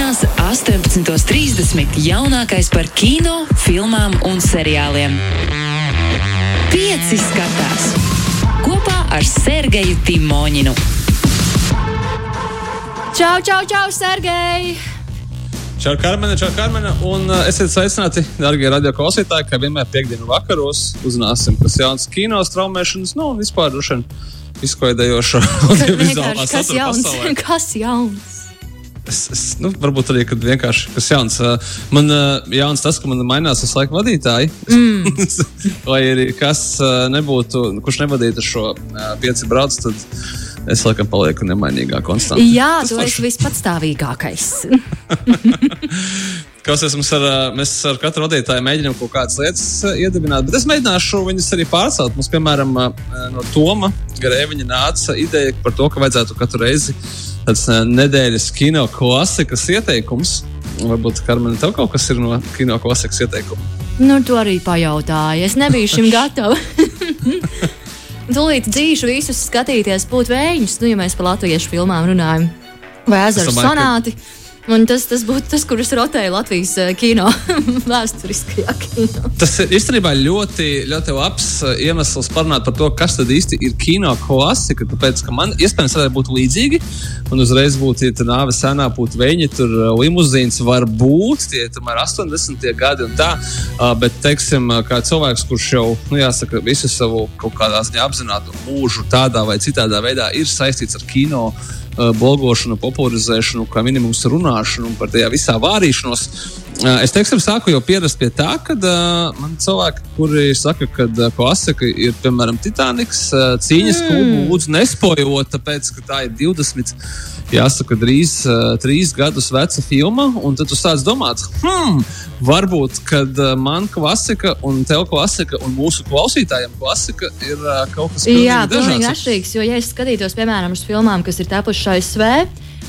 Sestdienās, 18.30. jaunākais par kino, filmām un seriāliem. Pieci skatās kopā ar Sergeju Timoņinu. Čau, čau, čau, Sergei! Čau, Karmena, čau, Karmena. Un uh, esiet sveicināti, darbie radio klausītāji, kā vienmēr piekdienu vakaros uzzināsim, kas jauns kino straumēšanas, nu, un vispār droši vien izklaidējošo audiovizuālā Kas satura jauns? pasaulē. Kas jauns? Es, es, nu, varbūt arī, vienkārši kas jauns. Uh, Man uh, jauns tas, ka man mainās visu laiku vadītāji. Mm. Lai arī kas uh, nebūtu, kurš nevadītu šo uh, pieci brauc, tad es laikam palieku nemainīgā konstantā. Jā, tu esi vispatstāvīgākais. Kas esmu ar, mēs ar katru vadītāju mēģinām kaut kādas lietas iedibināt, bet es mēģināšu viņas arī pārcelt. Mums, piemēram, no Toma Grēviņa nāca ideja par to, ka vajadzētu katru reizi tāds ā, nedēļas kino klasikas ieteikums. Varbūt, Karmen, tev kaut kas ir no kino klasikas ieteikuma. nu, tu arī pajautāji. Es nebiju šim gatava. Tūlīt dzīšu visus skatīties, būt vējiņus, nu, ja mēs par latviešu filmām runājam. Vai ezeru domāju, ka- sonāti. Un tas, tas būtu tas, kurus rotēja Latvijas eh, kino, vēsturiskajā kino. Tas ir īstenībā ļoti, ļoti labs ā, iemesls parunāt par to, kas tad īsti ir kino klasika. Tāpēc, ka man iespējams varētu būt līdzīgi, un uzreiz būtu ja nāve senā, būtu veņi, tur ā, limuzīns var būt, tie ir tomēr 80. gadi un tā. Bet, teiksim, kā cilvēks, kurš jau, nu, jāsaka, visu savu kaut kādā ziņā apzinātu mūžu tādā vai citādā veidā ir saistīts ar kino uh, blogošanu, popularizēšanu, kā minimums runāšanu un par tajā visā vārīšanos. Es teiksim, sāku jau pierast pie tā, ka uh, man cilvēki, kuri saka, ka uh, klasika ir piemēram Titaniks, uh, cīņas mm. klubu, lūdzu, nespojot, tāpēc, ka tā ir 20. Jāsaka, drīz uh, trīs gadus veca filma, un tad tu sāc domāt, hmm, varbūt, kad uh, man klasika, un tev klasika, un mūsu klausītājiem klasika ir uh, kaut kas Jā, pilnīgi pilnīgi dažāds. atšķirīgs. Jo, ja es skatītos, piemēram, uz filmām, kas ir tapušas ASV,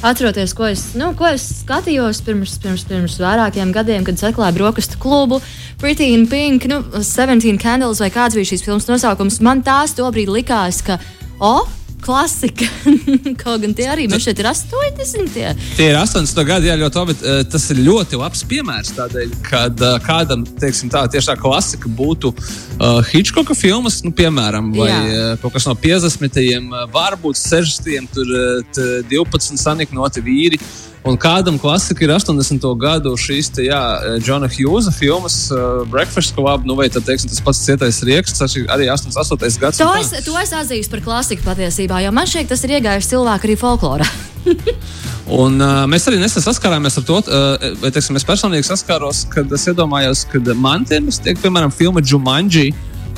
atceroties, ko es, nu, ko es skatījos pirms, pirms, pirms vairākiem gadiem, kad atklāju brokastu klubu, Pretty in Pink, nu, 17 Candles vai kāds bija šīs filmas nosaukums, man tās tobrīd likās, ka, o, klasika. Kaut gan tie arī man šeit ir 80. Tie ir 80 gadi, jā, ļoti labi. Eh, Tas ir ļoti labs piemērs tādēļ, kad eh, kādam, teiksim, tā tieši tā klasika būtu uh, Hitchcocka filmas, nu, piemēram, vai Jā. uh, kaut kas no 50. uh, varbūt 60. tur uh, t- 12 saniknoti vīri. Un kādam klasika ir 80. gadu šīs te, jā, Džona Hjūza filmas, uh, Breakfast Club, nu, vai tad, teiksim, tas pats cietais rieksts, tas ir arī 88. gads. To tā. es, to es atzīstu par klasiku patiesībā, jo man šķiet, tas ir iegājis cilvēku arī folklorā. Un, uh, mēs arī nesen saskārāmies ar to, uh, vai teiksim, es personīgi saskāros, kad es iedomājos, ka man tiem tiek, piemēram, filma Jumanji.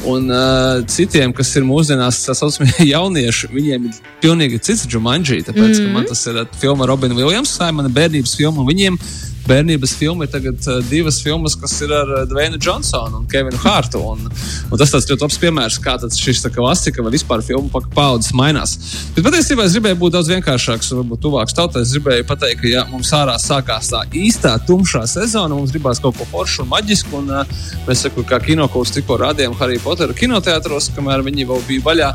Un uh, citiem, kas ir mūsdienās, tā saucamie jaunieši, viņiem ir pilnīgi cits Jumanji. Tāpēc, mm -hmm. man tas ir uh, filma Robina Williams, tā ir mana bērnības filma. Viņiem bērnības filma ir tagad uh, divas filmas, kas ir ar uh, Dvainu Johnsonu un Kevinu Hārtu. Un, un tas tāds ļoti labs piemērs, kā šis klasika vai vispār filmu pa- paudzes mainās. Bet patiesībā es gribēju būt daudz vienkāršāks un varbūt tuvāks tautai. Es gribēju pateikt, ka ja mums ārā sākās tā īstā tumšā sezona, mums gribās kaut ko foršu un maģisku. Un, uh, mēs sakām, kā kinokūs tikko rādījām Harry Potteru kinoteātros, kamēr viņi vēl bija vaļā.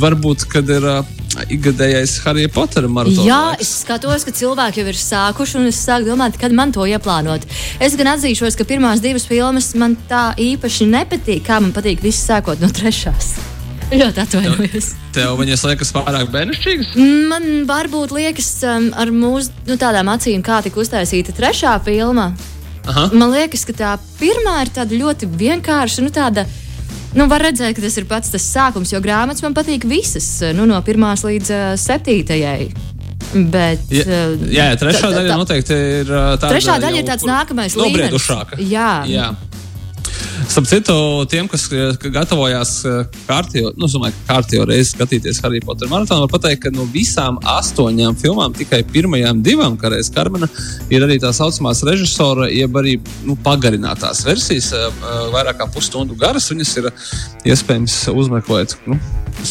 Varbūt, kad ir uh, ikgadējais Harry Potter maratons. Jā, es skatos, ka cilvēki jau ir sākuši, un es sāku domāt, kad man to ieplānot. Es gan atzīšos, ka pirmās divas filmas man tā īpaši nepatīk, kā man patīk viss sākot no trešās. Ļoti atvainojos. Tev viņas liekas pārāk bērnišķīgas? Man varbūt liekas, um, ar mūsu nu, tādām acīm, kā tika uztaisīta trešā filma. Aha. Man liekas, ka tā pirmā ir tāda ļoti vienkārša. Nu, tāda, nu, var redzēt, ka tas ir pats tas sākums, jo grāmatas man patīk visas, nu, no pirmās līdz uh, septītajai. Bet, Ja, jā, jā, trešā tā- daļa tā- noteikti ir tāda. Trešā daļa jau, ir tāds nākamais līmenis. Nobriedušāka. Jā. jā. Starp citu, tiem, kas eh, gatavojās eh, kārtīgi, nu, domāju, ka kārtīgi reizi skatīties Harry Potter maratonu, var pateikt, ka no visām astoņām filmām tikai pirmajām divām, kā reizes Karmena, ir arī tā saucamās režisora, jeb arī nu, pagarinātās versijas, eh, vairāk kā pusstundu garas. Viņas ir iespējams uzmeklēt nu,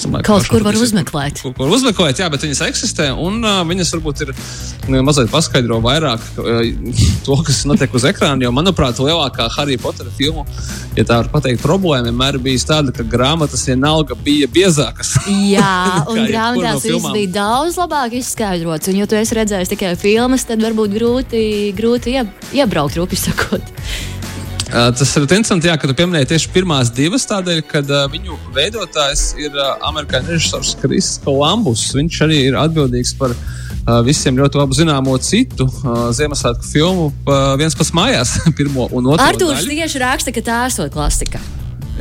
domāju, Kaut ka kur var uzmeklēt. Kur, kur uzmeklēt, jā, bet viņas eksistē. Un uh, viņas varbūt ir uh, mazliet paskaidro vairāk uh, to, kas notiek uz ekrāna. Jo, manuprāt, lielākā Harry Potter filmu, ja tā var teikt, problēma vienmēr bijusi tāda, ka grāmatas vienalga bija biezākas. Jā, un grāmatās no viss bija daudz labāk izskaidrots. Un, ja tu esi redzējis tikai filmas, tad varbūt grūti, grūti ie, iebraukt, rupi sakot. Uh, Tas ir interesanti, jā, ka tu pieminēji tieši pirmās divas, tādēļ, ka uh, viņu veidotājs ir uh, amerikāņu režisors Kris Kolambus. Viņš arī ir atbildīgs par uh, visiem ļoti labi zināmo citu uh, Ziemassvētku filmu, uh, viens pats mājās, pirmo un otro. Daļu. tieši raksta, ka tā esot klasika.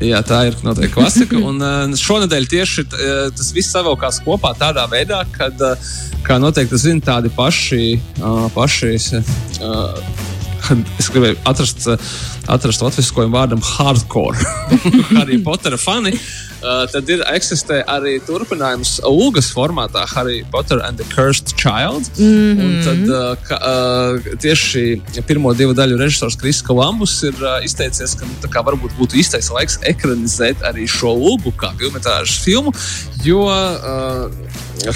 Jā, tā ir noteikti klasika. Un uh, šonadēļ tieši uh, tas viss savilkās kopā tādā veidā, kad, uh, kā noteikti zina, tādi paši, uh, paši uh, es gribēju atrast, uh, atrast latviskojumu vārdam hardcore, Harry Potter fani. Uh, tad ir eksistē arī turpinājums Lūgas formātā, Harry Potter and the Cursed Child. Mm -hmm. Un tad uh, ka, uh, tieši pirmo divu daļu režisors Kris Kolambus ir uh, izteicies, ka nu, kā varbūt būtu īstais laiks ekranizēt arī šo lūgu kā filmu, jo uh,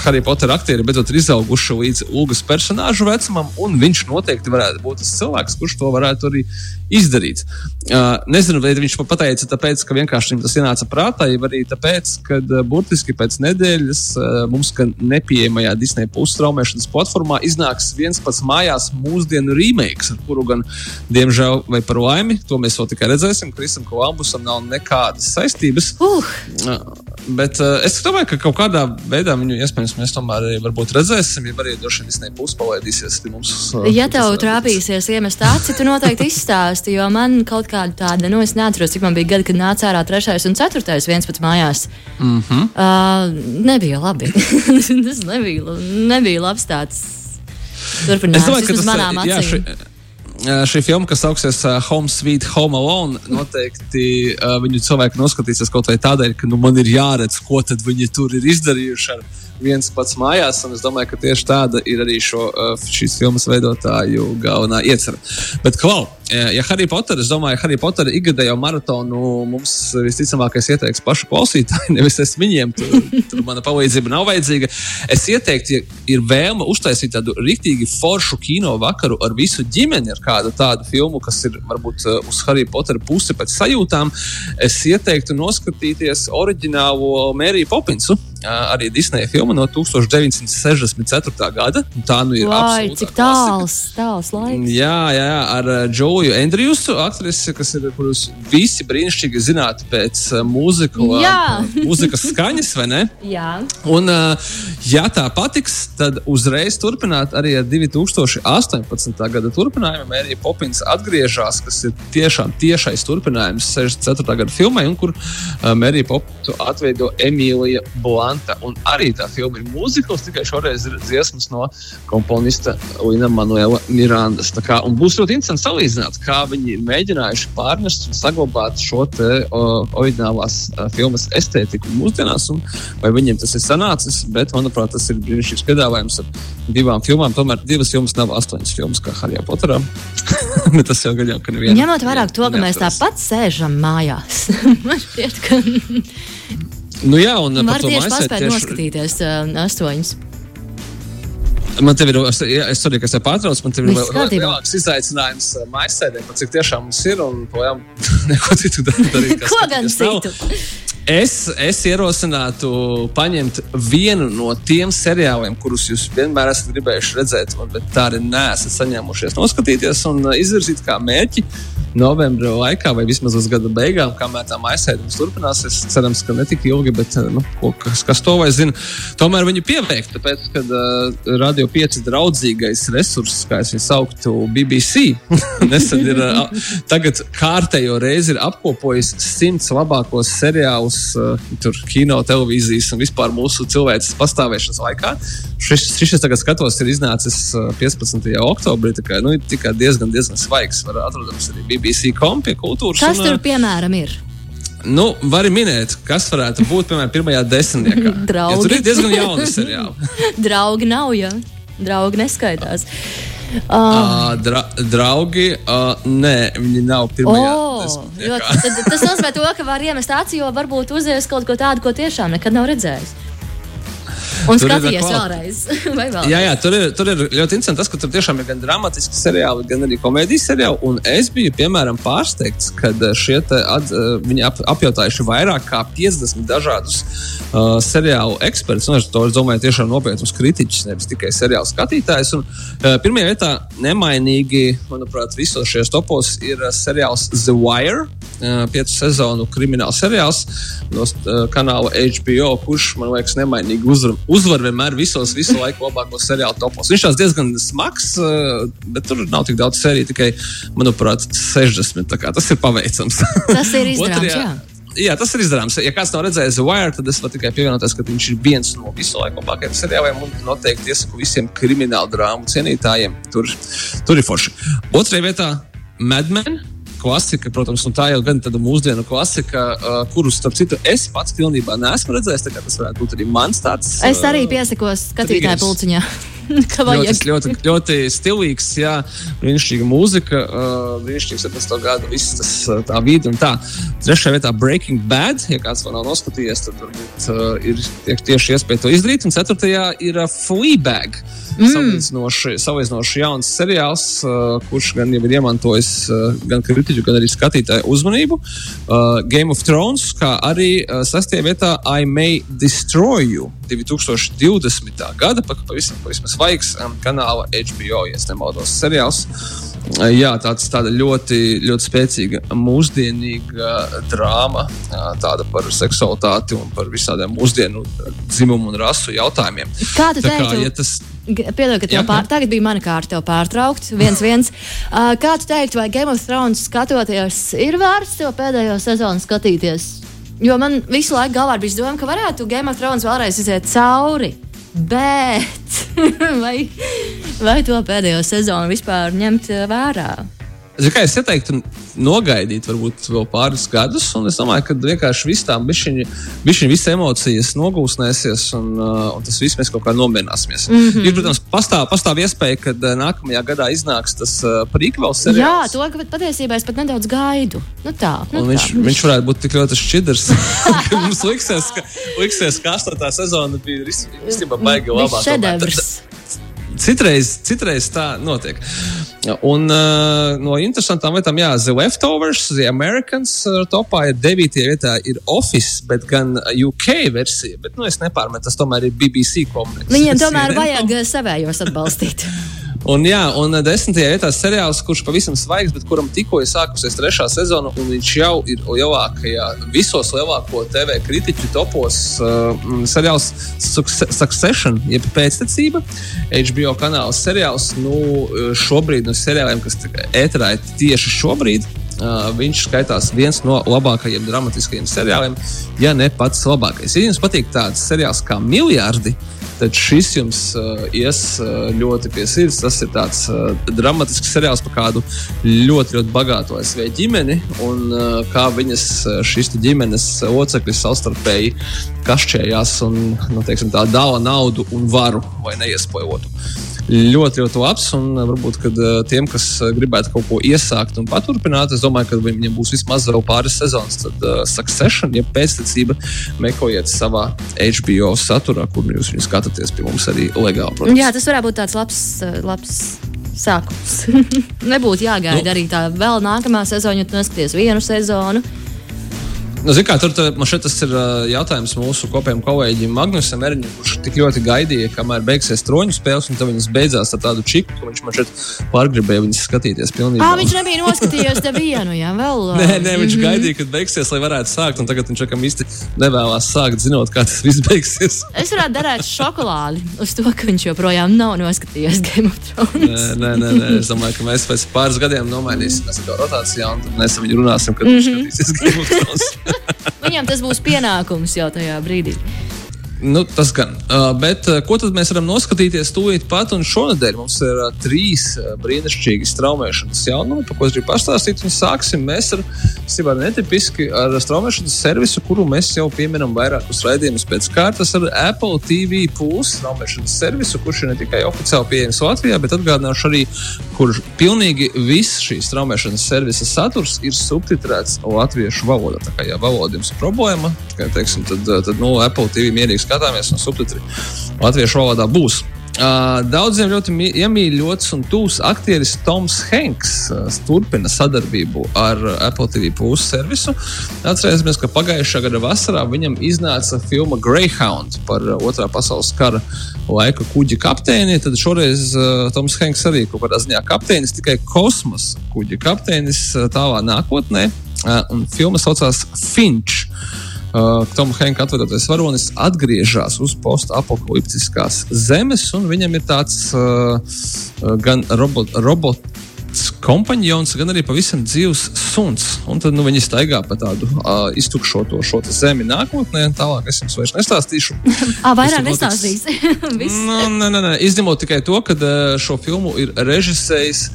Harry Potter aktieri beidzot ir izauguši līdz lūgas personāžu vecumam, un viņš noteikti varētu būt tas cilvēks, kurš to varētu arī izdarīt. Uh, nezinu, vai viņš to pateica tāpēc, ka vienkārši viņam tas ienāca prātā, ja arī tāpēc, ka uh, burtiski pēc nedēļas uh, mums, gan nepieejamajā Disneja pusstraumēšanas platformā, iznāks viens pats mājās mūsdienu remakes, ar kuru gan, diemžēl, vai par laimi, to mēs vēl tikai redzēsim, Krisam Kolambusam nav nekādas saistības. Uh, Bet uh, es domāju, ka kaut kādā veidā viņu iespējams mēs tomēr arī redzēsim, ja arī droši vien Disneja puses palaidīsies pie mums. uh, ja tev trāpīsies iemest aci, tu noteikti izstāsti, jo man kaut kāda tāda, nu, es neatceros, cik man bija gadi, kad nāca ārā trešais un ceturtais viens pats mājās. Mm -hmm. uh, nebija labi. tas nebija, nebija labs tāds. Es Turpinājums domāju, ka tas manām jā, acīm. šī, uh, šī filma, kas uh, Home Sweet Home Alone, noteikti uh, viņu cilvēki noskatīsies kaut vai tādēļ, ka nu, man ir jāredz, ko viņi tur ir izdarījuši. Ar viens pats mājās, un es domāju, ka tieši tāda ir arī šo, uh, šīs filmas veidotāju galvenā iecerē. Bet, klau, ja Harry Potter, es domāju, Harry Potter ikgadējo maratonu mums visticamākais ieteiks paši klausītāji, nevis es viņiem. Tur, tur mana palīdzība nav vajadzīga. Es ieteiktu, ja ir vēlme uztaisīt tādu rīktīgi foršu kino vakaru ar visu ģimeni, ar kādu tādu filmu, kas ir varbūt uh, uz Harry Potter pusi pēc sajūtām, es ieteiktu noskatīties oriģinālo Mēriju Popinsu. Arī Disneja filma no 1964. gada. Tā nu ir absolūta cik tāls, tāls laiks. Jā, jā, jā ar Džoju Andrjusu, aktrisi, kas ir, kurus visi brīnišķīgi zināt pēc mūzikla, mūzikas skaņas, vai ne? Jā. Un, ja tā patiks, tad uzreiz turpināt arī ar 2018. gada turpinājumu. Mērija Popins atgriežas, kas ir tiešām tiešais turpinājums 64. gada filmai, un kur Mērija Popinu atveido Emīlija Blanta. Un arī tā filma ir mūzikls, tikai šoreiz ir dziesmas no komponista Lina Manuela Mirandas. Tā Kā, būs ļoti interesanti salīdzināt, kā viņi ir mēģinājuši pārnest un saglabāt šo te uh, oriģinālās uh, filmas estētiku mūsdienās, un vai viņiem tas ir sanācis. Bet, manuprāt, tas ir brīnišķīgs piedāvājums ar divām filmām. Tomēr divas filmas nav astoņas filmas, kā Harijā Poterā. tas jau jau ka neviena. Ņemot vērā to, ka mēs neapturēs. tāpat sēžam mājās, man šķiet, ka Nu jā, un var to tieši paspēt noskatīties uh, astoņas. Man te ir, es, es arī, kas te pārtrauc, man te ir vēl lielāks izaicinājums uh, maisēdē, pat cik tiešām mums ir, un projām neko citu dar- darīt. Ko gan skatīties nav. Es, es ierosinātu paņemt vienu no tiem seriāliem, kurus jūs vienmēr esat gribējuši redzēt, bet tā arī neesat saņēmušies noskatīties un uh, izvirzīt kā mērķi novembra laikā, vai vismaz līdz gada beigām, kamēr tā maisēdums turpināsies. Cerams, ka ne tik ilgi, bet uh, nu, kas, kas to vai zina. Tomēr viņu pieveikt, tāpēc, ka uh, Radio 5 draudzīgais resurss, kā es viņu sauktu, BBC, nesen ir uh, tagad kārtējo reizi ir apkopojis simts labākos seriālus uh, tur, kino, televīzijas un vispār mūsu cilvēces pastāvēšanas laikā. Šis, šis tagad skatos, ir iznācis uh, 15. oktobrī. Tā kā, nu, ir diezgan, diezgan svaigs. Var atrodams arī BBC kompija kultūras. Kas un, tur, uh, piemēram, ir? Nu, var minēt, kas varētu būt piemēram pirmajā desmitniekā. Draugi. Jo tur ir diezgan jauni seriāli. Draugi nav, ja draugi neskaitās. Uh, dra draugi, uh, nē, viņi nav pirmajā Oh. tas nozīmē, to, ka var iemest acī, jo varbūt uzzīmēs kaut ko tādu, ko tiešām nekad nav redzējis. Un skatījies vēlreiz. Vai vēl? Jā, jā tur, ir, tur ir ļoti interesanti tas, ka tur tiešām ir gan dramatiski seriāli, gan arī komēdijas seriāli. Un es biju, piemēram, pārsteigts, kad šie te at, eh, viņi ap, apjautājuši vairāk kā 50 dažādus uh, seriālu ekspertus. Un to es domāju, tiešām nopietnus kritiķus, nevis tikai seriālu skatītājus. Un, uh, pirmajā vietā nemainīgi, manuprāt, visos šajos topos ir uh, seriāls The Wire. Uh, piecu sezonu krimināla seriāls no uh, kanāla HBO, kurš man liekas nemainīgi uzvar, uzvar vienmēr visos visu laiku labākos seriāla topos. Viņš tās diezgan smags, uh, bet tur nav tik daudz sēriju, tikai, manuprāt, 60. tā kā Tas ir paveicams. Tas ir izdarāms, jā. Tas ir izdarāms. Ja kāds nav redzējis The Wire, tad es varu tikai pievienoties, ka viņš ir viens no visu laiku labākajiem seriāliem. Un noteikti iesaku visiem kriminālu drāmu cienītājiem. Tur, tur ir forši. Otrajā vietā Mad Men. Klasika, protams, un tā jau gan tāda mūsdienu klasika, uh, kurus, starp citu, es pats pilnībā neesmu redzējis. Tas varētu būt arī mans tāds. Es arī uh, piesakos skatītāju pulciņā. Ļoti, ļoti, ļoti stilīgs, jā, brīnišķīga mūzika, uh, brīnišķīgs 17. gada viss tas uh, tā vidi un tā. Trešajā vietā Breaking Bad, ja kāds vēl nav noskatījies, tad varbūt uh, ir tie- tieši iespēja to izdarīt. Un ceturtajā ir uh, Fleabag. Mm. Salīdzinoši jauns seriāls, uh, kurš gan jau ir iemantojis uh, gan kritiķu, gan arī skatītāju uzmanību. Uh, Game of Thrones, kā arī uh, sastajā vietā I May Destroy You 2020. gada, pa- pavisam, pavisam svaigs um, kanāla HBO, ja nemaldos, seriāls. Uh, Jā, tāds, tāda ļoti, ļoti spēcīga, mūsdienīga drāma, uh, tāda par seksualitāti un par visādiem mūsdienu uh, dzimumu un rasu jautājumiem. Kā tu Tā kā, ja tas, Piedod, ka tev pār... tagad bija mana kārta tev pārtraukt. Viens, viens. Uh, kā tu teiktu, vai Game of Thrones skatoties, ir vērts to pēdējo sezonu skatīties? Jo man visu laiku galvā bija doma, ka varētu Game of Thrones vēlreiz iziet cauri. Bet vai, vai to pēdējo sezonu vispār ņemt uh, vērā? Kā es ieteiktu, nogaidīt varbūt vēl pāris gadus, un es domāju, ka vienkārši viss bišķiņa visas emocijas nogūsnēsies, un, uh, un tas viss mēs kaut kā nomierināsimies. Mm -hmm. Ir, protams, pastāv, pastāv iespēja, ka uh, nākamajā gadā iznāks tas uh, prequels Jā, to ka patiesībā es pat nedaudz gaidu. Nu tā, nu viņš, tā. viņš varētu būt tik ļoti šķidrs, ka mums liksies, ka, liksies, ka astotā sezona bija īstenībā Viņš labā. šedevrs. Citreiz, citreiz tā notiek. Un uh, no interesantām lietām, jā, The Leftovers, The Americans uh, topā ir 9. vietā, ir Office, bet gan UK versija. Bet, nu, es nepārmetu, tas tomēr ir BBC komunikācija. Viņiem tomēr vajag uh, savējos atbalstīt. Un, jā, un uh, desmitajā vietā seriāls, kurš pavisam svaigs, bet kuram tikko ir sākusies trešā sezona, un viņš jau ir lielākajā, visos lielāko TV kritiķu topos. Uh, seriāls Succe- Succession, jeb pēctecība, HBO kanāla seriāls. Nu, šobrīd no seriāliem, kas ēterā ir tieši šobrīd. Uh, viņš skaitās viens no labākajiem dramatiskajiem seriāliem, ja ne pats labākais. Ja jums patīk tāds seriāls kā Miljardi, tad šis jums uh, ies uh, ļoti pie sirds. Tas ir tāds uh, dramatisks seriāls par kādu ļoti, ļoti bagātu ASV ģimeni un uh, kā viņas uh, šīs ģimenes locekļi savstarpēji kašķējās un nu, teiksim, tā dala naudu un varu, lai neiespojotu. Ļoti, ļoti labs. Un uh, varbūt kad, uh, tiem, kas uh, gribētu kaut ko iesākt un paturpināt, es domāju, ka viņiem būs vismaz vēl pāris sezonas. Tad uh, Succession, ja pēctecība, meklējiet savā HBO saturā, kur jūs viņu skatāties pie mums arī legāli. Protams. Jā, tas varētu būt tāds labs, labs sākums. Nebūtu jāgaida nu. arī tā vēl nākamā sezona, ja tu neskaties vienu sezonu. Nu, kā, tur tā, man šeit tas ir jautājums mūsu kopējiem kolēģim Magnusam Eriņam, kurš tik ļoti gaidīja, kamēr beigsies troņu spēles, un tad viņas beidzās ar tādu čiku, ka viņš man šeit pārgribēja viņas skatīties pilnībā. Ah, viņš nebija noskatījies nevienu, jā, vēl. Nē, nē, viņš gaidīja, kad beigsies, lai varētu sākt. un Tagad viņš laikam īsti nevēlas sākt, zinot, kā tas viss beigsies. Es varētu darīt šokolādi uz to, ka viņš joprojām nav noskatījies Game of Thrones. Nē, nē, nē, nē, es domāju, ka mēs pēc pāris gadiem nomainīsim to rotācijā, un tad mēs ar viņu runāsim, kad viņš skatīsies Game of Thrones. Viņam tas būs pienākums jau tajā brīdī. Nu, tas gan. Uh, bet uh, ko tad mēs varam noskatīties tūlīt pat? Un šonadēļ mums ir uh, trīs brīnišķīgi straumēšanas jaunumi, par ko es gribu pastāstīt. Un sāksim mēs ar, sībā, netipiski ar straumēšanas servisu, kuru mēs jau pieminam vairākus raidījumus pēc kārtas ar Apple TV Plus straumēšanas servisu, kurš ir ne tikai oficiāli pieejams Latvijā, bet atgādināšu arī, kur pilnīgi viss šīs traumēšanas servisa saturs ir subtitrēts latviešu valodā. Tā kā ja valoda jums ir problēma, kā, teiksim, tad, tad nu, Apple TV mierīgi skatāmies un subtitri latviešu valodā būs. Uh, daudziem ļoti iemīļots un tūs aktieris Toms Hanks uh, turpina sadarbību ar Apple TV Plus servisu. Atcerēsimies, ka pagājušā gada vasarā viņam iznāca filma Greyhound par Otrā pasaules kara laika kuģa kapteini. Tad šoreiz uh, Toms Hanks arī kaut kādā ziņā kapteinis, tikai kosmosa kuģa kapteinis tālā nākotnē. Un filma saucās Finch. Uh, Toma Henka atvedotais varonis atgriežas uz postapokaliptiskās zemes, un viņam ir tāds uh, gan robot, robots kompanions, gan arī pavisam dzīves suns. Un tad nu, viņi staigā pa tādu uh, iztukšoto šo zemi nākotnē. Tālāk es jums vairs nestāstīšu. ah, vairāk nestāstīsi. nu, nē, nē, nē, izņemot tikai to, ka uh, šo filmu ir režisējis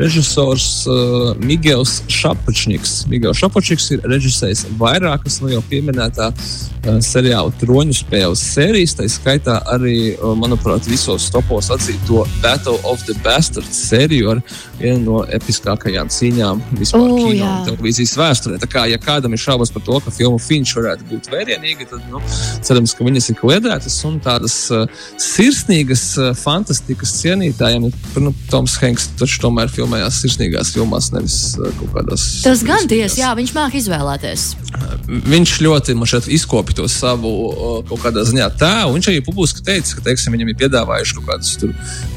režisors uh, Migels Šapačniks. Migels Šapačniks ir režisējis vairākas no jau pieminētā uh, seriāla troņu spēles sērijas. Tā skaitā arī, uh, manuprāt, visos topos atzīto Battle of the Bastards sēriju ar vienu no episkākajām cīņām vispār oh, kino jā. un televīzijas vēsturē. Tā kā, ja kādam ir šaubas par to, ka filma Finch varētu būt vērienīga, tad nu, cerams, ka viņas ir kliedētas un tādas uh, sirsnīgas uh, fantastikas cienītājiem. Nu, Toms Hanks taču tomēr filmā filmējās sirsnīgās filmās, nevis uh, kaut kādās. Tas gan tiesa, jā, viņš māk izvēlēties. Viņš ļoti izkopja to savu uh, kaut kādā ziņā tēlu. Viņš arī publiski teica, ka teiksim, viņam ir piedāvājuši kaut kādus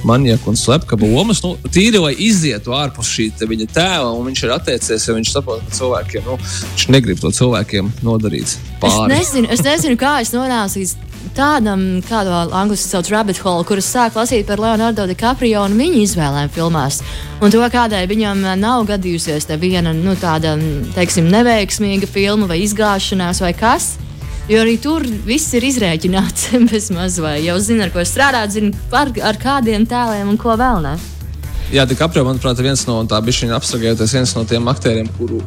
manieku un slepkavu lomas. Nu, tīri, lai izietu ārpus šī viņa tēla, un viņš ir atteicies, jo viņš saprot, ka cilvēkiem, nu, viņš negrib to cilvēkiem nodarīt pāri. Es nezinu, es nezinu kā es nonācu līdz tādam, kādu angļuiski sauc rabbit hole, kuras sāk lasīt par Leonardo DiCaprio un viņa izvēlēm filmās. Un to, kādai viņam nav gadījusies viena nu, tāda, teiksim, neveiksmīga filma vai izgāšanās vai kas. Jo arī tur viss ir izrēķināts bez mazliet. Jau zina, ar ko strādāt, zina, par, ar kādiem tēliem un ko vēl ne. Jā, DiCaprio, manuprāt, ir viens no tādiem apziņā apsakājoties, viens no tiem aktieriem, kuru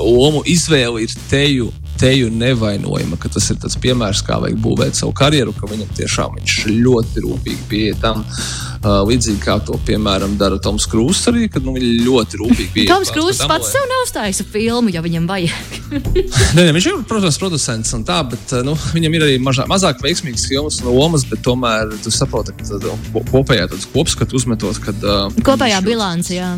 lomu izvēle ir teju teju nevainojama, ka tas ir tas piemērs, kā vajag būvēt savu karjeru, ka viņam tiešām viņš ļoti rūpīgi pieeja tam. Uh, līdzīgi kā to, piemēram, dara Toms Krūss arī, kad nu, viņi ļoti rūpīgi pieeja. Toms Krūss pats sev neuzstājas filmu, ja viņam vajag. nē, nē, viņš ir, protams, producents un tā, bet nu, viņam ir arī mažā, mazāk veiksmīgas filmas un lomas, bet tomēr tu saproti, ka kopējā kopskatu uzmetot, kad. Uh, kopējā bilance, jā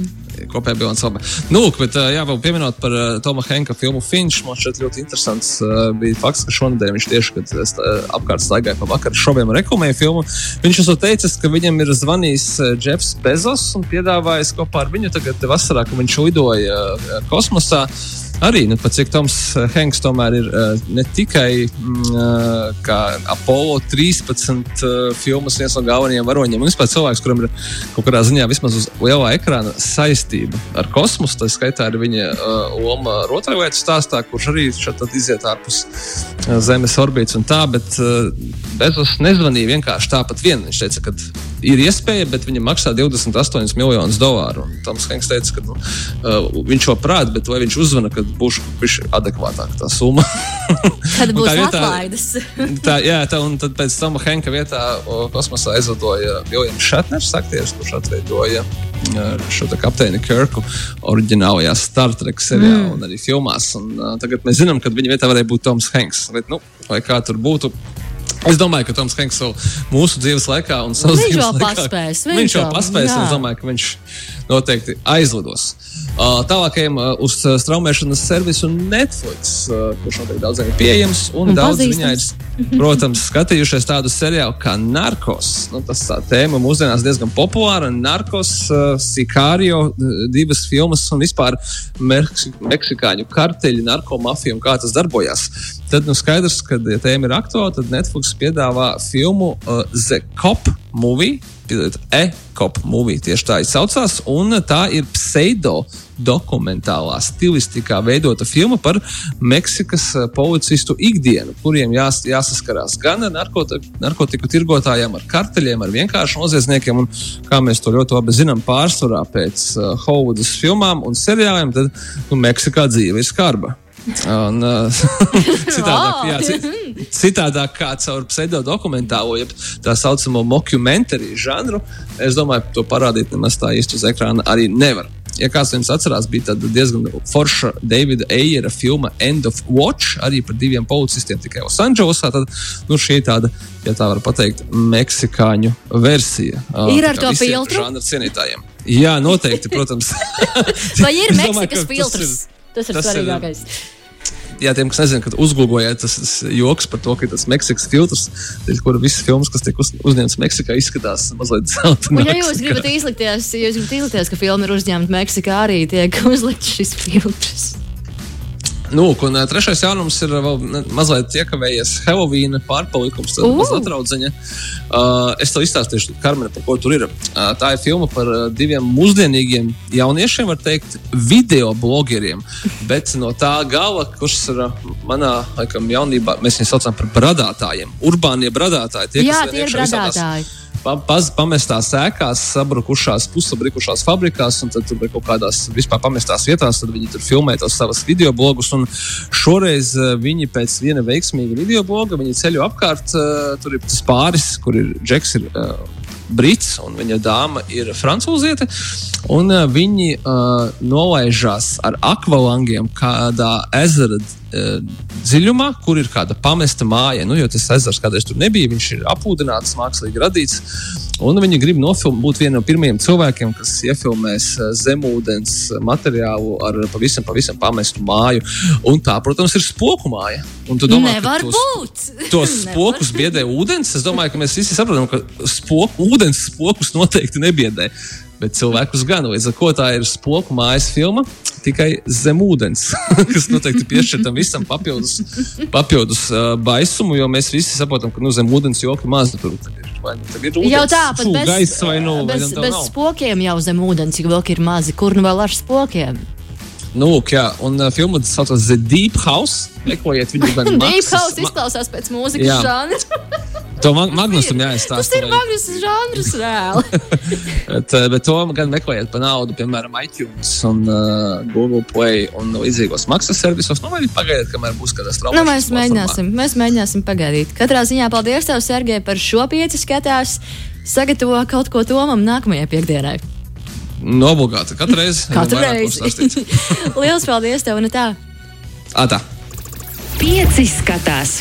kopējā bilants labi. Nu, lūk, bet jā, vēl pieminot par Toma Henka filmu Finch, man šķiet ļoti interesants bija fakts, ka šonadēļ viņš tieši, kad es apkārt staigāju pa vakaru šoviem reklamēju filmu, viņš esot teicis, ka viņam ir zvanījis Jeffs Bezos un piedāvājis kopā ar viņu tagad vasarā, ka viņš lidoja kosmosā. Arī nu, cik Toms Hanks eh, tomēr ir uh, ne tikai uh, kā Apollo 13 uh, filmas viens no galvenajiem varoņiem, un vispār cilvēks, kuram ir kaut kādā ziņā vismaz uz lielā ekrāna saistība ar kosmosu. Tā skaitā ir viņa loma rotaļlietu stāstā, kurš arī šeit iziet ārpus Zemes orbītas un tā, bet Bezos nezvanīja vienkārši tāpat vien. Viņš teica, ka ir iespēja, bet viņam maksā 28 miljonus dolāru. Toms Hanks teica, ka nu, uh, viņš to prāt, bet vai viņš uzzvana, kad būs adekvātāka tā summa. Kad būs vietā, atlaides. tā, jā, tā, un tad pēc tam Henka vietā kosmosā aizlidoja Viljams Šatners, aktieris, kurš atveidoja šo kapteini Kirku oriģinālajā Star Trek seriālā mm. un arī filmās. Un, uh, tagad mēs zinām, ka viņa vietā varēja būt Toms Hanks. Bet, nu, lai kā tur būtu, Es domāju, ka Toms Hanks jau mūsu dzīves laikā un viņš dzīves laikā paspēs, viņš, viņš jau paspēs. Es domāju, ka viņš noteikti aizlidos. Uh, tālākajam uh, uz uh, straumēšanas servisu Netflix, uh, kurš noteikti daudziem ir pieejams. Un, un daudz viņai ir, protams, skatījušies tādu seriālu kā Narkos. Nu, tas tā tēma mūsdienās diezgan populāra. Narkos, uh, Sicario, divas filmas un vispār meksikāņu karteļi, narkomafija un kā tas darbojas. Tad nu, skaidrs, ka, ja tēma ir aktuāla, tad Netflix piedāvā filmu uh, The Cop Movie. E-cop movie tieši tā izsaucās, un tā ir pseido dokumentālā stilistikā veidota filma par Meksikas uh, policistu ikdienu, kuriem jās, jāsaskarās gan ar narkotiku, narkotiku tirgotājiem, ar karteļiem, ar vienkāršiem noziedzniekiem. Un, kā mēs to ļoti labi zinām, pārsvarā pēc uh, Hollywoodas filmām un seriāliem, tad nu, Meksikā dzīve ir skarba. Un, uh, citādāk, jā, ci- citādāk kā caur pseidodokumentālo, jeb tā saucamo mockumentary žanru, es domāju, to parādīt nemaz tā īsti uz ekrāna arī nevar. Ja kāds jums atcerās, bija diezgan forša Davida Eijera filma End of Watch, arī par diviem policistiem tikai Losandželosā. Tad nu, šī ir tāda, ja tā var teikt, meksikāņu versija. Ir ar to filtru? žanra cienītājiem. Jā, noteikti, protams. Vai ir domāju, Meksikas ka tas filtrs? Tas ir tas ir- svarīgākais. Jā, tiem, kas nezina, kad uzgūlējāt tas, tas joks par to, ka tas Meksikas filtrs, kura visas filmas, kas tiek uz, uzņemtas Meksikā, izskatās mazliet zelta. Un, ja jūs gribat izlikties, ja jūs gribat izlikties, ka filma ir uzņemta Meksikā, arī tiek uzlikts šis filtrs. Nu, un trešais jaunums ir vēl mazliet iekavējies Halloween pārpalikums, tad mazliet atraudziņa. Uh, es tev izstāstīšu, Karmen, par ko tur ir. Uh, tā ir filma par uh, diviem mūsdienīgiem jauniešiem, var teikt, video blogeriem. Bet no tā gala, kurš ir uh, manā laikam, jaunībā, mēs viņus saucam par bradātājiem, urbānie bradātāji. Tie, Jā, tie ir visādās- bradātāji. pa, paz, pamestās ēkās, sabrukušās, pusabrikušās fabrikās, un tad tur vai kaut kādās vispār pamestās vietās, tad viņi tur filmē tos savus video blogus. Šoreiz eh, viņi pēc viena veiksmīga video bloga ceļo apkārt. eh, Tur ir tas pāris, kur ir Džeks. Ir, eh, Brits un viņa dāma ir francūziete. Viņi uh, nolaižās ar akvalangiem kādā ezera dziļumā, kur ir kāda pamesta māja. Nu, jo tas ezers kādreiz tur nebija, viņš ir apūdināts, mākslīgi radīts. Un viņi grib nofilmēt, būt viena no pirmajiem cilvēkiem, kas iefilmēs uh, zemūdens materiālu ar pavisam, pavisam pamestu māju. Un tā, protams, ir spoku māja. Un tu domā, Nevar tos- būt! tos spokus biedē ūdens. Es domāju, ka mēs visi saprotam, ka spoku, ūdens spokus noteikti nebiedē. Bet cilvēkus gan, līdz ar to tā ir spoku mājas filma tikai zem ūdens, kas noteikti piešķir tam visam papildus, papildus uh, baisumu, jo mēs visi saprotam, ka nu, zem ūdens joki maz tur ir. Nu ir Jau ūdens, tāpat fū, bez, gaiss vai nu, vai bez, bez spokiem jau zem ūdens, vēl ir mazi. Kur nu vēl ar spokiem? Nu, lūk, jā, un uh, filma saucas The Deep House. Meklējiet viņu gan Deep House izklausās pēc mūzikas žanra. To mag Magnusam Tas jāizstāsta. ir lai- Magnus žanrs reāli. Bet, eh, bet to gan meklējiet par naudu, piemēram, iTunes, un, uh, Google Play un līdzīgos maksas servisos. Nu, vai pagaidiet, kamēr būs kāda Nu, strauja. mēs mēģināsim, mēs mēģināsim pagaidīt. Katrā ziņā paldies tev, Sergei, par šo pieci skatās. Sagatavo kaut ko Tomam nākamajai piekdienai. Nobogāta katru reizi. Katru reizi. Lielas paldies tev, un tā. Ā, tā. Pieci skatās.